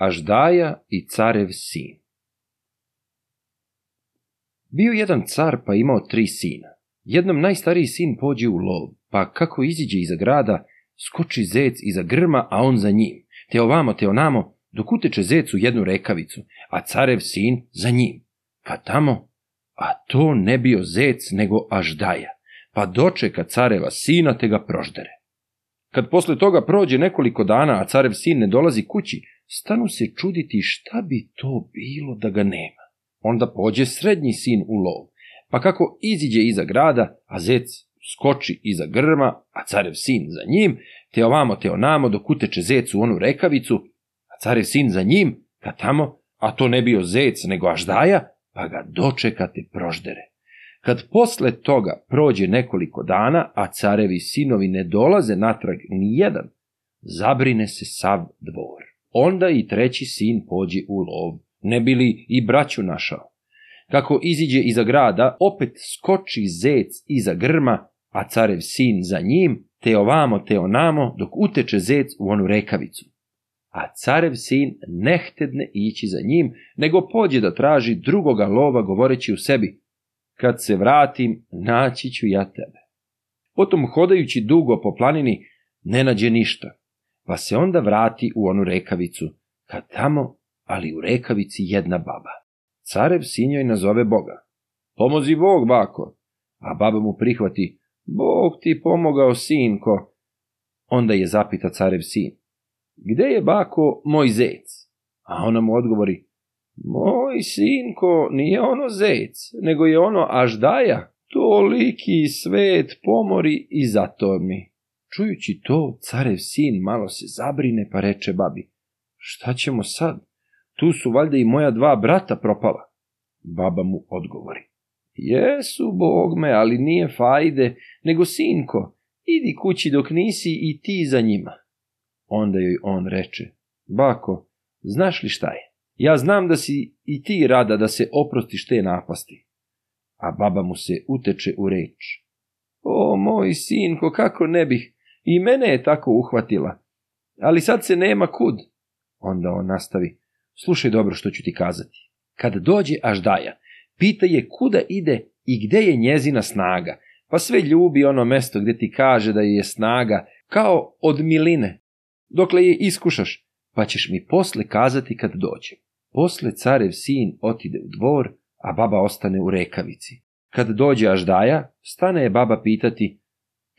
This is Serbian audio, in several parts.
Aždaja i carev sin Bio jedan car pa imao tri sina. Jednom najstariji sin pođe u lov, pa kako iziđe iza grada, skoči zec iza grma, a on za njim. Te ovamo, te onamo, dok uteče zec u jednu rekavicu, a carev sin za njim. Pa tamo, a to ne bio zec, nego aždaja, pa dočeka careva sina te ga proždere. Kad posle toga prođe nekoliko dana, a carev sin ne dolazi kući, stanu se čuditi šta bi to bilo da ga nema. Onda pođe srednji sin u lov, pa kako iziđe iza grada, a zec skoči iza grma, a carev sin za njim, te ovamo te onamo dok uteče zec u onu rekavicu, a carev sin za njim, ka tamo, a to ne bio zec nego aždaja, pa ga dočekate proždere. Kad posle toga prođe nekoliko dana, a carevi sinovi ne dolaze natrag ni jedan, zabrine se sav dvor. Onda i treći sin pođe u lov, ne bili i braću našao. Kako iziđe iza grada, opet skoči zec iza grma, a carev sin za njim, te ovamo te onamo, dok uteče zec u onu rekavicu. A carev sin ne htedne ići za njim, nego pođe da traži drugoga lova govoreći u sebi, kad se vratim, naći ću ja tebe. Potom hodajući dugo po planini, ne nađe ništa, pa se onda vrati u onu rekavicu, kad tamo, ali u rekavici jedna baba. Carev sinjoj nazove Boga. Pomozi Bog, bako. A baba mu prihvati, Bog ti pomogao, sinko. Onda je zapita carev sin, gde je bako moj zec? A ona mu odgovori, moj sinko nije ono zec, nego je ono aždaja, toliki svet pomori i zato mi. Čujući to, carev sin malo se zabrine pa reče babi, šta ćemo sad? Tu su valjda i moja dva brata propala. Baba mu odgovori. Jesu, bog me, ali nije fajde, nego sinko, idi kući dok nisi i ti za njima. Onda joj on reče, bako, znaš li šta je? Ja znam da si i ti rada da se oprostiš te napasti. A baba mu se uteče u reč. O, moj sinko, kako ne bih, i mene je tako uhvatila. Ali sad se nema kud. Onda on nastavi, slušaj dobro što ću ti kazati. Kad dođe Aždaja, pita je kuda ide i gde je njezina snaga, pa sve ljubi ono mesto gde ti kaže da je snaga, kao od miline, dokle je iskušaš, pa ćeš mi posle kazati kad dođe. Posle carev sin otide u dvor, a baba ostane u rekavici. Kad dođe Aždaja, stane je baba pitati,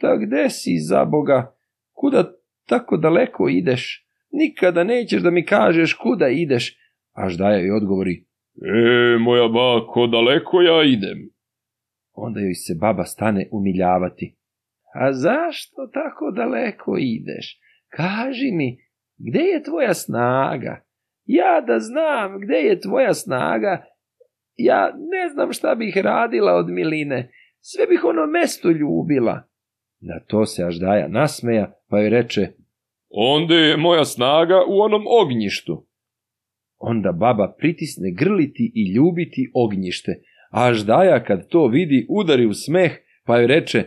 ta gde si za Boga, kuda tako daleko ideš? Nikada nećeš da mi kažeš kuda ideš. Aždaja joj odgovori, E, moja bako, daleko ja idem. Onda joj se baba stane umiljavati. A zašto tako daleko ideš? Kaži mi, gde je tvoja snaga? Ja da znam gde je tvoja snaga, ja ne znam šta bih radila od miline, sve bih ono mesto ljubila. Na to se Aždaja nasmeja, pa joj reče, onda je moja snaga u onom ognjištu. Onda baba pritisne grliti i ljubiti ognjište, a Aždaja kad to vidi udari u smeh, pa joj reče,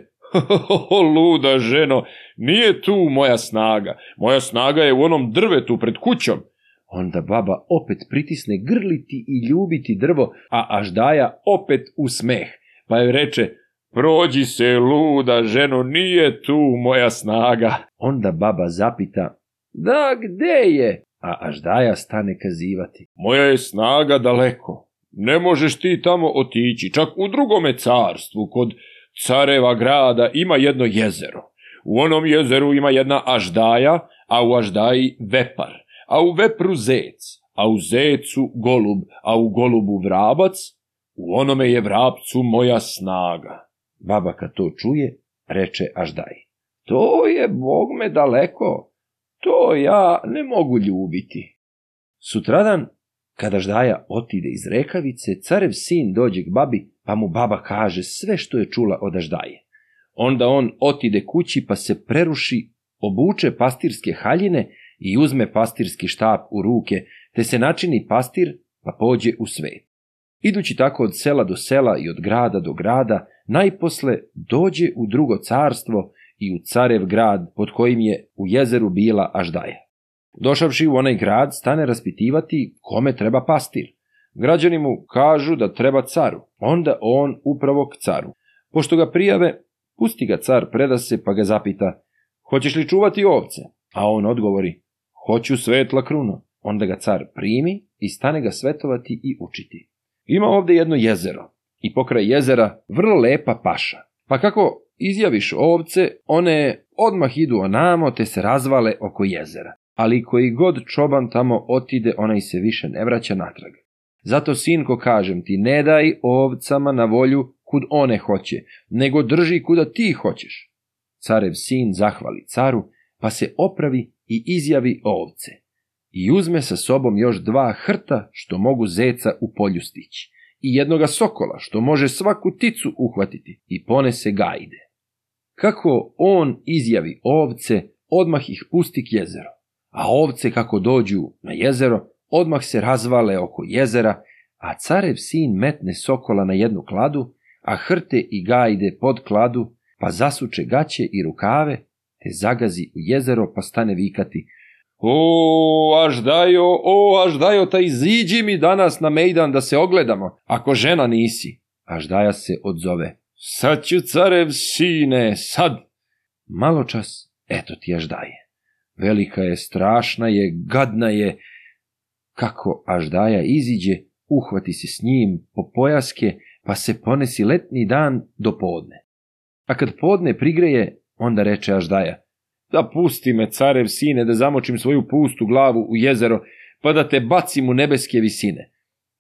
ho, luda ženo, nije tu moja snaga, moja snaga je u onom drvetu pred kućom. Onda baba opet pritisne grliti i ljubiti drvo, a Aždaja opet u smeh, pa joj reče, prođi se luda ženo, nije tu moja snaga. Onda baba zapita, da gde je? a Aždaja stane kazivati. Moja je snaga daleko, ne možeš ti tamo otići, čak u drugome carstvu, kod careva grada ima jedno jezero. U onom jezeru ima jedna Aždaja, a u Aždaji vepar, a u vepru zec, a u zecu golub, a u golubu vrabac, u onome je vrapcu moja snaga. Baba kad to čuje, reče Aždaj. To je, bog me daleko, to ja ne mogu ljubiti. Sutradan, kada ždaja otide iz rekavice, carev sin dođe k babi, pa mu baba kaže sve što je čula od ždaje. Onda on otide kući pa se preruši, obuče pastirske haljine i uzme pastirski štap u ruke, te se načini pastir pa pođe u svet. Idući tako od sela do sela i od grada do grada, najposle dođe u drugo carstvo i u carev grad pod kojim je u jezeru bila Aždaja. Došavši u onaj grad, stane raspitivati kome treba pastir. Građani mu kažu da treba caru, onda on upravo k caru. Pošto ga prijave, pusti ga car, preda se pa ga zapita, hoćeš li čuvati ovce? A on odgovori, hoću svetla kruno. Onda ga car primi i stane ga svetovati i učiti. Ima ovde jedno jezero i pokraj jezera vrlo lepa paša. Pa kako izjaviš ovce, one odmah idu onamo te se razvale oko jezera. Ali koji god čoban tamo otide, onaj se više ne vraća natrag. Zato, sinko, kažem ti, ne daj ovcama na volju kud one hoće, nego drži kuda ti hoćeš. Carev sin zahvali caru, pa se opravi i izjavi ovce. I uzme sa sobom još dva hrta što mogu zeca u polju stići i jednoga sokola što može svaku ticu uhvatiti i ponese gajde. Kako on izjavi ovce, odmah ih pusti k jezeru, a ovce kako dođu na jezero, odmah se razvale oko jezera, a carev sin metne sokola na jednu kladu, a hrte i gajde pod kladu, pa zasuče gaće i rukave, te zagazi u jezero pa stane vikati O, Aždajo, o, Aždajo, taj iziđi mi danas na mejdan da se ogledamo, ako žena nisi. Aždaja se odzove. Sad ću carev sine, sad. Malo čas, eto ti Aždaje. Velika je, strašna je, gadna je. Kako Aždaja iziđe, uhvati se s njim po pojaske, pa se ponesi letni dan do podne. A kad podne prigreje, onda reče Aždaja, da pusti me, carev sine, da zamočim svoju pustu glavu u jezero, pa da te bacim u nebeske visine.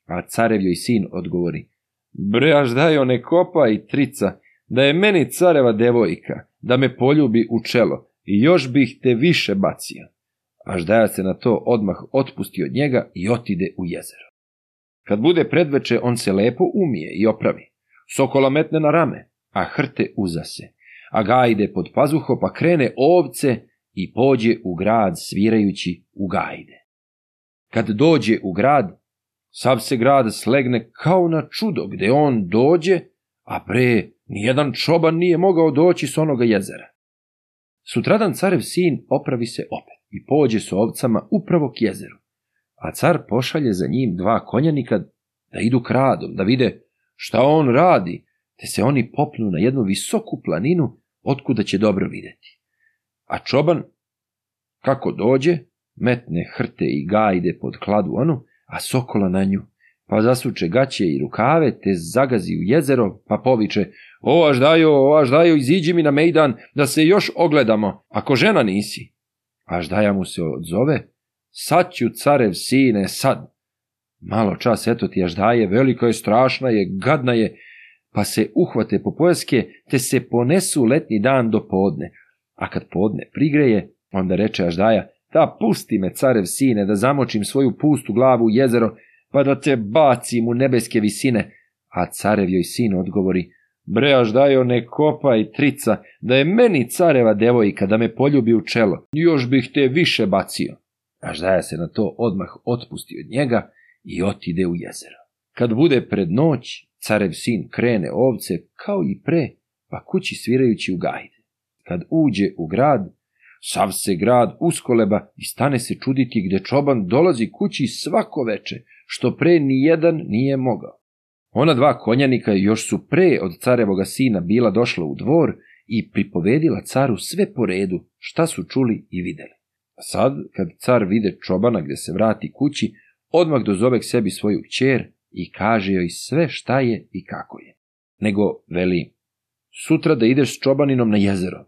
A carev joj sin odgovori, bre, až daj one kopa i trica, da je meni careva devojka, da me poljubi u čelo, i još bih te više bacio. Až daja se na to odmah otpusti od njega i otide u jezero. Kad bude predveče, on se lepo umije i opravi. Sokola metne na rame, a hrte uza se a gajde pod pazuho pa krene ovce i pođe u grad svirajući u gajde. Kad dođe u grad, sav se grad slegne kao na čudo gde on dođe, a pre nijedan čoban nije mogao doći s onoga jezera. Sutradan carev sin opravi se opet i pođe s ovcama upravo k jezeru, a car pošalje za njim dva konjanika da idu kradom, da vide šta on radi, te se oni popnu na jednu visoku planinu otkuda će dobro videti. A čoban, kako dođe, metne hrte i gajde pod kladu onu, a sokola na nju, pa zasuče gaće i rukave, te zagazi u jezero, pa poviče, o, až dajo, o, až dajo, iziđi mi na mejdan, da se još ogledamo, ako žena nisi. Až daja mu se odzove, sad ću carev sine, sad. Malo čas, eto ti až daje, velika je, strašna je, gadna je, pa se uhvate po pojaske, te se ponesu letni dan do podne. A kad podne prigreje, onda reče Aždaja, da pusti me, carev sine, da zamočim svoju pustu glavu u jezero, pa da te bacim u nebeske visine. A carev joj sin odgovori, bre Aždajo, ne kopaj trica, da je meni careva devojka, da me poljubi u čelo, još bih te više bacio. Aždaja se na to odmah otpusti od njega i otide u jezero. Kad bude pred noć, Carev sin krene ovce kao i pre, pa kući svirajući u gajde. Kad uđe u grad, sav se grad uskoleba i stane se čuditi gde čoban dolazi kući svako veče, što pre ni jedan nije mogao. Ona dva konjanika još su pre od carevoga sina bila došla u dvor i pripovedila caru sve po redu šta su čuli i videli. A sad, kad car vide čobana gde se vrati kući, odmah dozove k sebi svoju kćer i kaže joj sve šta je i kako je. Nego veli, sutra da ideš s čobaninom na jezero,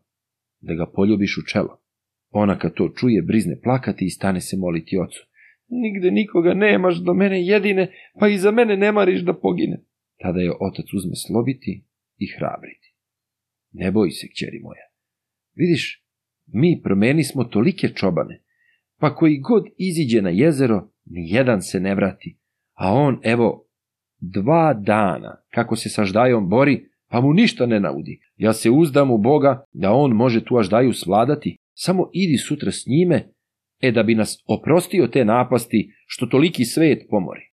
da ga poljubiš u čelo. Ona kad to čuje, brizne plakati i stane se moliti ocu. Nigde nikoga nemaš do mene jedine, pa i za mene ne mariš da pogine. Tada je otac uzme slobiti i hrabriti. Ne boj se, kćeri moja. Vidiš, mi promeni smo tolike čobane, pa koji god iziđe na jezero, ni jedan se ne vrati, a on, evo, dva dana, kako se sa Ždajom bori, pa mu ništa ne naudi. Ja se uzdam u Boga da on može tu Aždaju svladati, samo idi sutra s njime, e da bi nas oprostio te napasti što toliki svet pomori.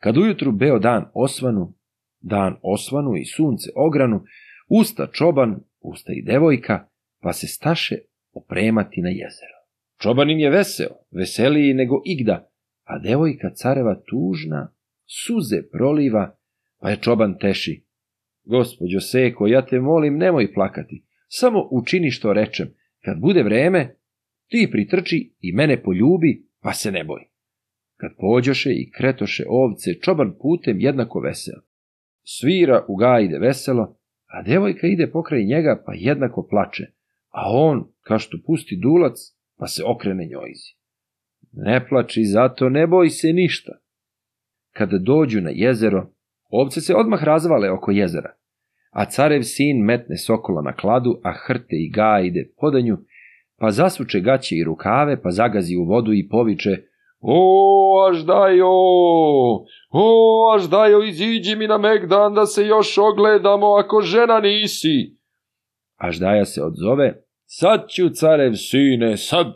Kad ujutru beo dan osvanu, dan osvanu i sunce ogranu, usta čoban, usta i devojka, pa se staše opremati na jezero. Čobanin je veseo, veseliji nego igda, a devojka careva tužna, suze proliva, pa je čoban teši. Gospodjo Seko, ja te molim, nemoj plakati, samo učini što rečem, kad bude vreme, ti pritrči i mene poljubi, pa se ne boj. Kad pođoše i kretoše ovce, čoban putem jednako veseo. Svira u gajde veselo, a devojka ide pokraj njega pa jednako plače, a on, kao što pusti dulac, pa se okrene njojzi. Ne plači zato, ne boj se ništa. Kada dođu na jezero, ovce se odmah razvale oko jezera, a carev sin metne sokola na kladu, a hrte i gajde podanju, pa zasuče gaće i rukave, pa zagazi u vodu i poviče O, Aždajo, o, Aždajo, iziđi mi na Megdan da se još ogledamo ako žena nisi. Aždaja se odzove, sad ću carev sine, sad.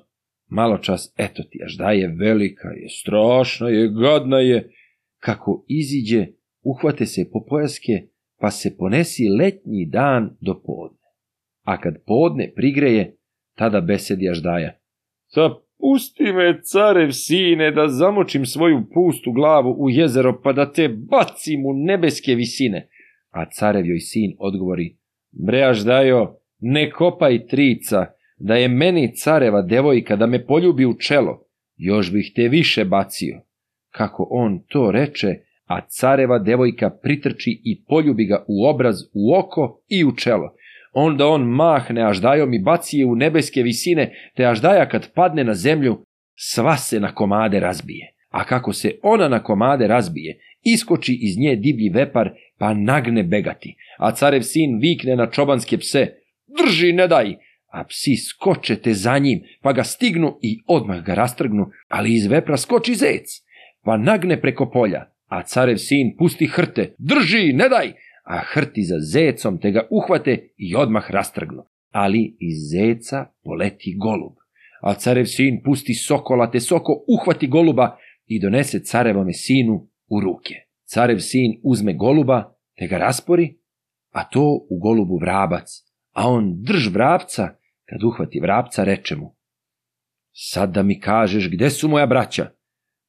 Malo čas, eto ti, Aždaje velika je, strašna je, gadna je. Kako iziđe, uhvate se po pojaske, pa se ponesi letnji dan do podne. A kad podne prigreje, tada besedi Aždaja. Sa Pusti me, carev sine, da zamočim svoju pustu glavu u jezero, pa da te bacim u nebeske visine. A carev joj sin odgovori, breaž dajo, ne kopaj trica, da je meni careva devojka da me poljubi u čelo, još bih te više bacio. Kako on to reče, a careva devojka pritrči i poljubi ga u obraz, u oko i u čelo onda on mahne aždajom i baci je u nebeske visine, te aždaja kad padne na zemlju, sva se na komade razbije. A kako se ona na komade razbije, iskoči iz nje divlji vepar, pa nagne begati, a carev sin vikne na čobanske pse, drži, ne daj, a psi skočete za njim, pa ga stignu i odmah ga rastrgnu, ali iz vepra skoči zec, pa nagne preko polja, a carev sin pusti hrte, drži, ne daj, a hrti za zecom te ga uhvate i odmah rastrgnu. Ali iz zeca poleti golub. A carev sin pusti sokola, te soko uhvati goluba i donese carevome sinu u ruke. Carev sin uzme goluba, te ga raspori, a to u golubu vrabac, a on drž vrabca, kad uhvati vrabca reče mu, sad da mi kažeš gde su moja braća?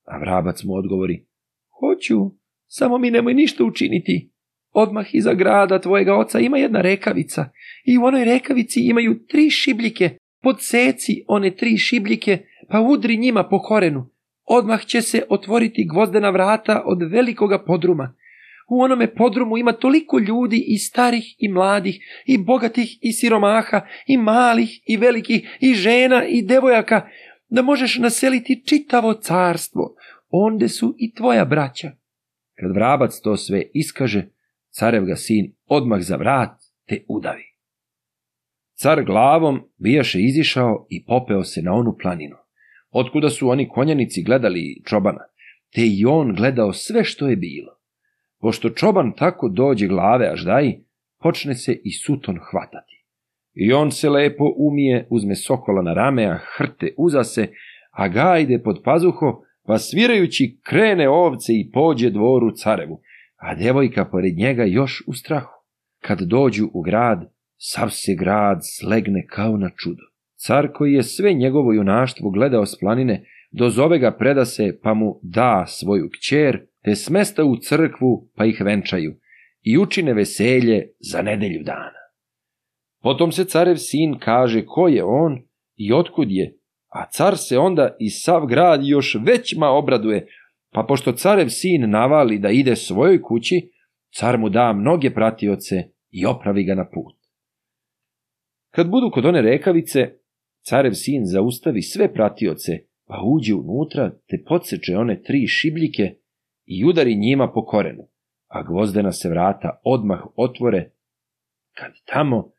A vrabac mu odgovori, hoću, samo mi nemoj ništa učiniti, Odmah iza grada tvojega oca ima jedna rekavica i u onoj rekavici imaju tri šibljike. Podseci one tri šibljike pa udri njima po korenu. Odmah će se otvoriti gvozdena vrata od velikoga podruma. U onome podrumu ima toliko ljudi i starih i mladih, i bogatih i siromaha, i malih i velikih, i žena i devojaka, da možeš naseliti čitavo carstvo. Onde su i tvoja braća. Kad vrabac to sve iskaže, carev ga sin odmah za vrat te udavi. Car glavom bijaše izišao i popeo se na onu planinu, otkuda su oni konjanici gledali čobana, te i on gledao sve što je bilo. Pošto čoban tako dođe glave až daj, počne se i suton hvatati. I on se lepo umije, uzme sokola na rame, a hrte uza se, a gajde pod pazuho, pa svirajući krene ovce i pođe dvoru carevu, a devojka pored njega još u strahu. Kad dođu u grad, sav se grad slegne kao na čudo. Car koji je sve njegovo junaštvo gledao s planine, dozove ga preda se pa mu da svoju kćer, te smesta u crkvu pa ih venčaju i učine veselje za nedelju dana. Potom se carev sin kaže ko je on i otkud je, a car se onda i sav grad još većma obraduje, pa pošto carev sin navali da ide svojoj kući, car mu da mnoge pratioce i opravi ga na put. Kad budu kod one rekavice, carev sin zaustavi sve pratioce, pa uđe unutra te podseče one tri šibljike i udari njima po korenu, a gvozdena se vrata odmah otvore, kad tamo,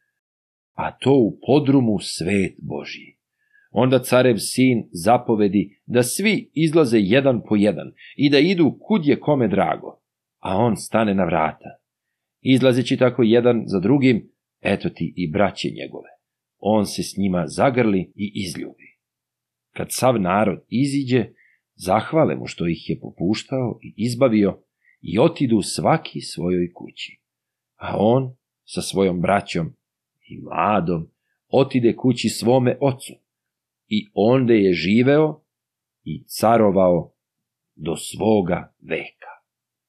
a to u podrumu svet Božji. Onda carev sin zapovedi da svi izlaze jedan po jedan i da idu kud je kome drago, a on stane na vrata. Izlazeći tako jedan za drugim, eto ti i braće njegove. On se s njima zagrli i izljubi. Kad sav narod iziđe, zahvale mu što ih je popuštao i izbavio i otidu svaki svojoj kući. A on sa svojom braćom i mladom otide kući svome ocu i onde je živeo i carovao do svoga veka.